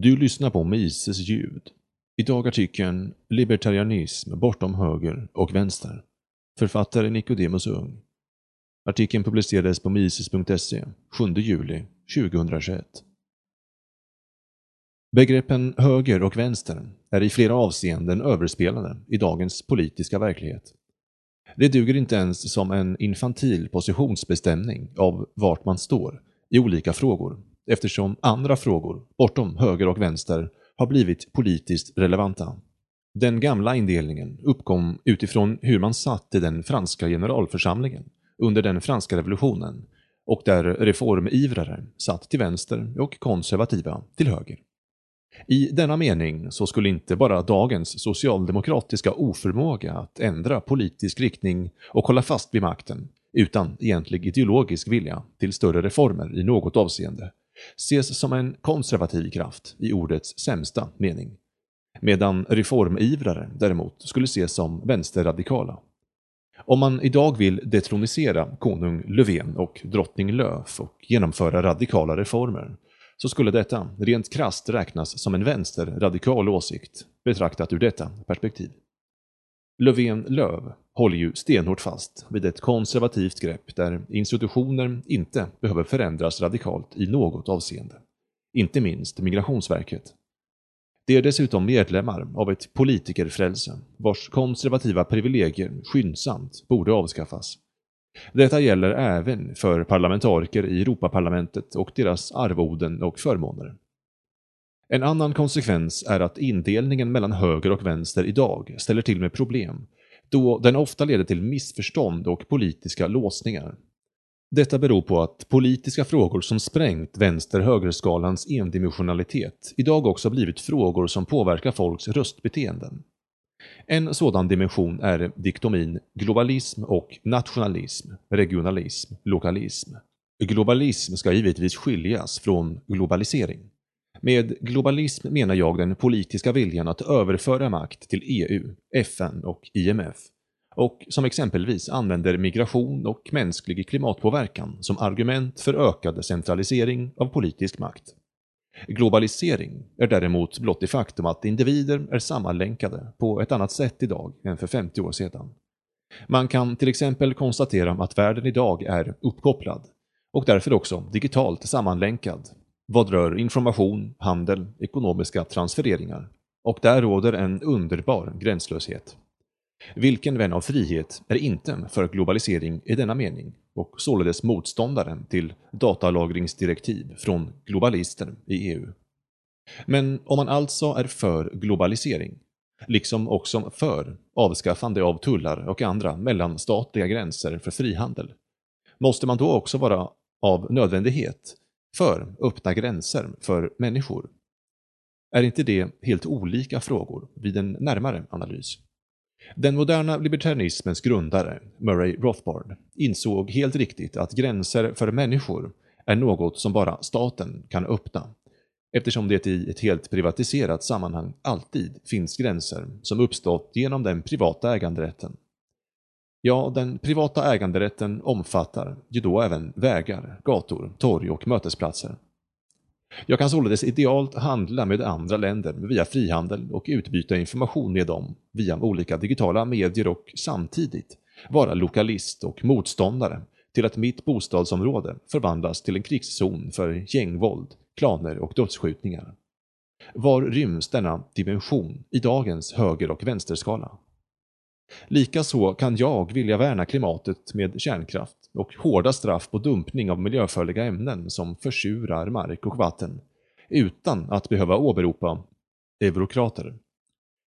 Du lyssnar på Mises ljud. Idag artikeln Libertarianism bortom höger och vänster. Författare Nicodemus Ung. Artikeln publicerades på mises.se 7 juli 2021. Begreppen höger och vänster är i flera avseenden överspelade i dagens politiska verklighet. Det duger inte ens som en infantil positionsbestämning av vart man står i olika frågor eftersom andra frågor, bortom höger och vänster, har blivit politiskt relevanta. Den gamla indelningen uppkom utifrån hur man satt i den franska generalförsamlingen under den franska revolutionen och där reformivrare satt till vänster och konservativa till höger. I denna mening så skulle inte bara dagens socialdemokratiska oförmåga att ändra politisk riktning och hålla fast vid makten, utan egentlig ideologisk vilja till större reformer i något avseende, ses som en konservativ kraft i ordets sämsta mening. Medan reformivrare däremot skulle ses som vänsterradikala. Om man idag vill detronisera konung Löfven och drottning Löf och genomföra radikala reformer så skulle detta rent krast räknas som en vänsterradikal åsikt betraktat ur detta perspektiv. Löfven-Löv håller ju stenhårt fast vid ett konservativt grepp där institutioner inte behöver förändras radikalt i något avseende. Inte minst Migrationsverket. De är dessutom medlemmar av ett politikerfrälse vars konservativa privilegier skyndsamt borde avskaffas. Detta gäller även för parlamentariker i Europaparlamentet och deras arvoden och förmåner. En annan konsekvens är att indelningen mellan höger och vänster idag ställer till med problem, då den ofta leder till missförstånd och politiska låsningar. Detta beror på att politiska frågor som sprängt vänster-högerskalans endimensionalitet idag också blivit frågor som påverkar folks röstbeteenden. En sådan dimension är diktomin globalism och nationalism, regionalism, lokalism. Globalism ska givetvis skiljas från globalisering. Med globalism menar jag den politiska viljan att överföra makt till EU, FN och IMF och som exempelvis använder migration och mänsklig klimatpåverkan som argument för ökad centralisering av politisk makt. Globalisering är däremot blott det faktum att individer är sammanlänkade på ett annat sätt idag än för 50 år sedan. Man kan till exempel konstatera att världen idag är uppkopplad och därför också digitalt sammanlänkad vad rör information, handel, ekonomiska transfereringar. Och där råder en underbar gränslöshet. Vilken vän av frihet är inte för globalisering i denna mening och således motståndaren till datalagringsdirektiv från globalister i EU. Men om man alltså är för globalisering, liksom också för avskaffande av tullar och andra mellanstatliga gränser för frihandel, måste man då också vara av nödvändighet för öppna gränser för människor? Är inte det helt olika frågor vid en närmare analys? Den moderna libertarianismens grundare, Murray Rothbard, insåg helt riktigt att gränser för människor är något som bara staten kan öppna, eftersom det i ett helt privatiserat sammanhang alltid finns gränser som uppstått genom den privata äganderätten. Ja, den privata äganderätten omfattar ju då även vägar, gator, torg och mötesplatser. Jag kan således idealt handla med andra länder via frihandel och utbyta information med dem via olika digitala medier och samtidigt vara lokalist och motståndare till att mitt bostadsområde förvandlas till en krigszon för gängvåld, klaner och dödsskjutningar. Var ryms denna dimension i dagens höger och vänsterskala? Likaså kan jag vilja värna klimatet med kärnkraft och hårda straff på dumpning av miljöfarliga ämnen som försurar mark och vatten, utan att behöva åberopa eurokrater.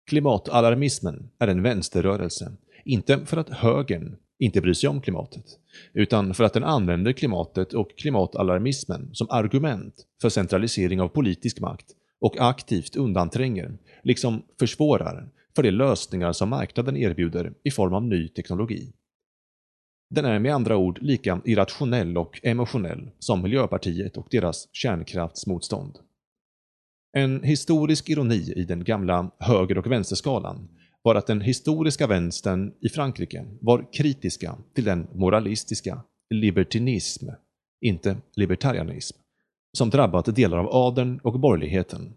Klimatalarmismen är en vänsterrörelse, inte för att högern inte bryr sig om klimatet, utan för att den använder klimatet och klimatalarmismen som argument för centralisering av politisk makt och aktivt undantränger, liksom försvårar, för de lösningar som marknaden erbjuder i form av ny teknologi. Den är med andra ord lika irrationell och emotionell som Miljöpartiet och deras kärnkraftsmotstånd. En historisk ironi i den gamla höger och vänsterskalan var att den historiska vänstern i Frankrike var kritiska till den moralistiska libertinism, inte libertarianism, som drabbat delar av adeln och borgerligheten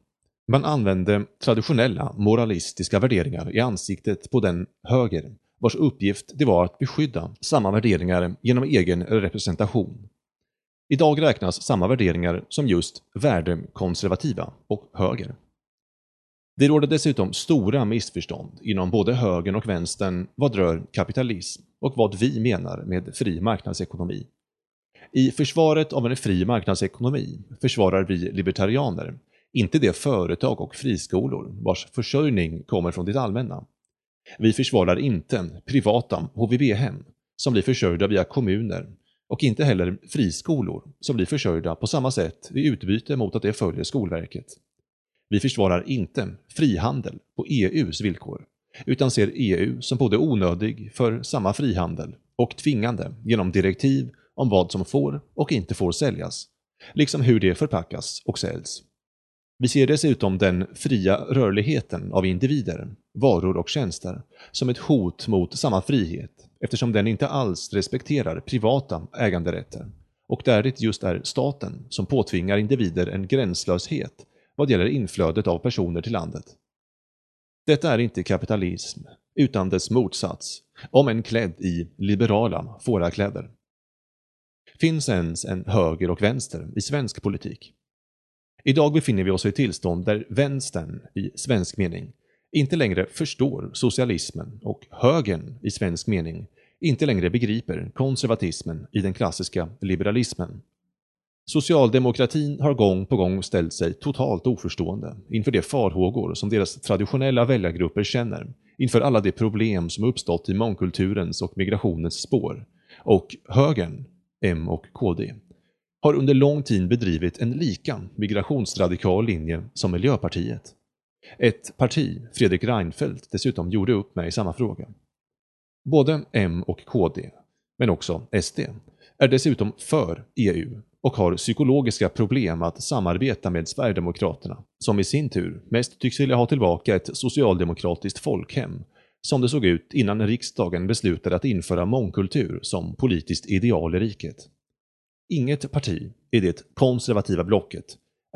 man använde traditionella moralistiska värderingar i ansiktet på den höger vars uppgift det var att beskydda samma värderingar genom egen representation. Idag räknas samma värderingar som just värdekonservativa och höger. Det råder dessutom stora missförstånd inom både högern och vänstern vad rör kapitalism och vad vi menar med fri marknadsekonomi. I försvaret av en fri marknadsekonomi försvarar vi libertarianer inte de företag och friskolor vars försörjning kommer från det allmänna. Vi försvarar inte privata HVB-hem som blir försörjda via kommuner och inte heller friskolor som blir försörjda på samma sätt i utbyte mot att det följer Skolverket. Vi försvarar inte frihandel på EUs villkor, utan ser EU som både onödig för samma frihandel och tvingande genom direktiv om vad som får och inte får säljas, liksom hur det förpackas och säljs. Vi ser dessutom den fria rörligheten av individer, varor och tjänster som ett hot mot samma frihet eftersom den inte alls respekterar privata äganderätter och där det just är staten som påtvingar individer en gränslöshet vad gäller inflödet av personer till landet. Detta är inte kapitalism, utan dess motsats, om en klädd i liberala fårakläder. Finns ens en höger och vänster i svensk politik? Idag befinner vi oss i ett tillstånd där vänstern, i svensk mening, inte längre förstår socialismen och högern, i svensk mening, inte längre begriper konservatismen i den klassiska liberalismen. Socialdemokratin har gång på gång ställt sig totalt oförstående inför de farhågor som deras traditionella väljargrupper känner inför alla de problem som uppstått i mångkulturens och migrationens spår. Och högern, M och KD, har under lång tid bedrivit en lika migrationsradikal linje som Miljöpartiet. Ett parti Fredrik Reinfeldt dessutom gjorde upp med i samma fråga. Både M och KD, men också SD, är dessutom för EU och har psykologiska problem att samarbeta med Sverigedemokraterna, som i sin tur mest tycks vilja ha tillbaka ett socialdemokratiskt folkhem, som det såg ut innan riksdagen beslutade att införa mångkultur som politiskt ideal i riket. Inget parti i det konservativa blocket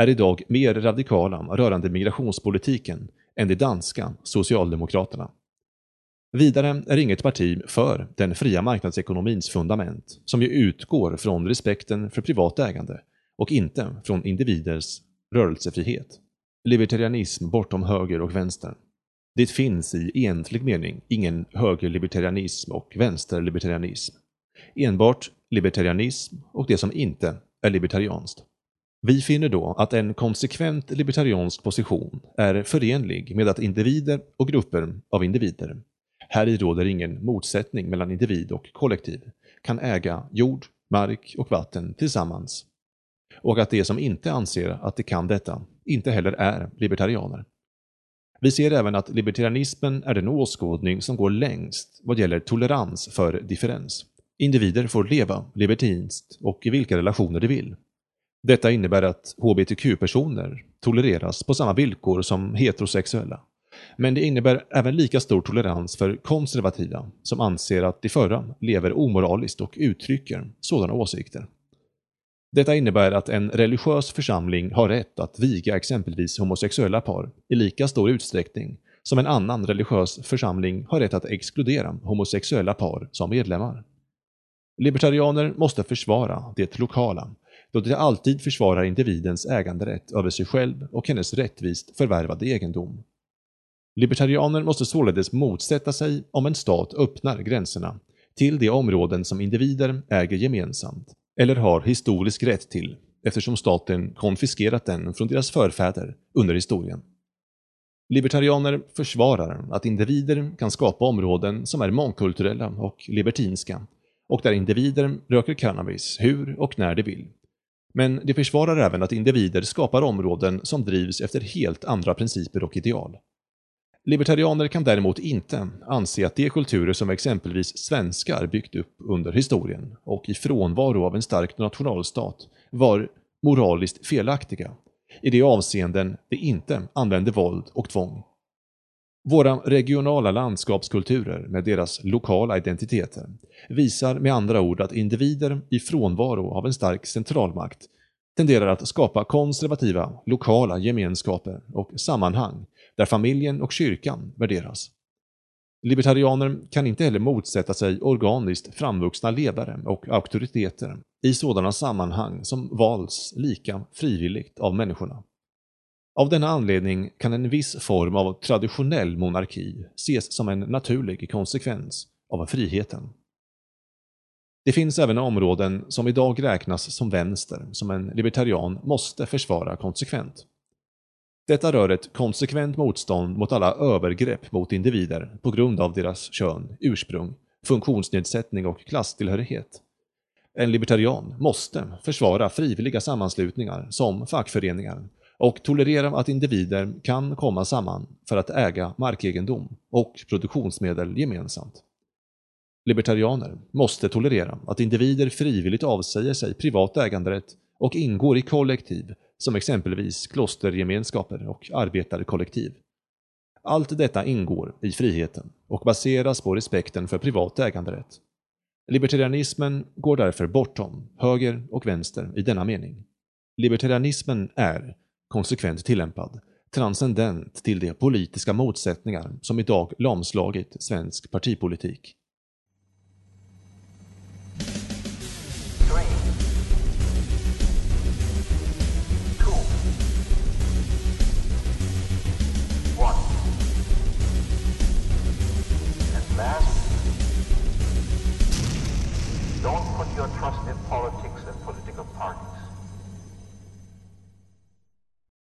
är idag mer radikala rörande migrationspolitiken än de danska Socialdemokraterna. Vidare är inget parti för den fria marknadsekonomins fundament, som ju utgår från respekten för privat ägande och inte från individers rörelsefrihet. Libertarianism bortom höger och vänster. Det finns i egentlig mening ingen högerlibertarianism och vänsterlibertarianism. Enbart libertarianism och det som inte är libertarianskt. Vi finner då att en konsekvent libertariansk position är förenlig med att individer och grupper av individer, här i råder ingen motsättning mellan individ och kollektiv, kan äga jord, mark och vatten tillsammans. Och att de som inte anser att de kan detta inte heller är libertarianer. Vi ser även att libertarianismen är den åskådning som går längst vad gäller tolerans för differens. Individer får leva libertinskt och i vilka relationer de vill. Detta innebär att hbtq-personer tolereras på samma villkor som heterosexuella. Men det innebär även lika stor tolerans för konservativa som anser att de förra lever omoraliskt och uttrycker sådana åsikter. Detta innebär att en religiös församling har rätt att viga exempelvis homosexuella par i lika stor utsträckning som en annan religiös församling har rätt att exkludera homosexuella par som medlemmar. Libertarianer måste försvara det lokala, då de alltid försvarar individens äganderätt över sig själv och hennes rättvist förvärvade egendom. Libertarianer måste således motsätta sig om en stat öppnar gränserna till de områden som individer äger gemensamt eller har historisk rätt till eftersom staten konfiskerat den från deras förfäder under historien. Libertarianer försvarar att individer kan skapa områden som är mångkulturella och libertinska och där individer röker cannabis hur och när de vill. Men de försvarar även att individer skapar områden som drivs efter helt andra principer och ideal. Libertarianer kan däremot inte anse att de kulturer som exempelvis svenskar byggt upp under historien och i frånvaro av en stark nationalstat var moraliskt felaktiga i de avseenden de inte använde våld och tvång. Våra regionala landskapskulturer med deras lokala identiteter visar med andra ord att individer i frånvaro av en stark centralmakt tenderar att skapa konservativa, lokala gemenskaper och sammanhang där familjen och kyrkan värderas. Libertarianer kan inte heller motsätta sig organiskt framvuxna ledare och auktoriteter i sådana sammanhang som valts lika frivilligt av människorna. Av denna anledning kan en viss form av traditionell monarki ses som en naturlig konsekvens av friheten. Det finns även områden som idag räknas som vänster som en libertarian måste försvara konsekvent. Detta rör ett konsekvent motstånd mot alla övergrepp mot individer på grund av deras kön, ursprung, funktionsnedsättning och klasstillhörighet. En libertarian måste försvara frivilliga sammanslutningar som fackföreningar och tolerera att individer kan komma samman för att äga markegendom och produktionsmedel gemensamt. Libertarianer måste tolerera att individer frivilligt avsäger sig privat äganderätt och ingår i kollektiv som exempelvis klostergemenskaper och arbetarkollektiv. Allt detta ingår i friheten och baseras på respekten för privat äganderätt. Libertarianismen går därför bortom höger och vänster i denna mening. Libertarianismen är, konsekvent tillämpad, transcendent till de politiska motsättningar som idag lamslagit svensk partipolitik.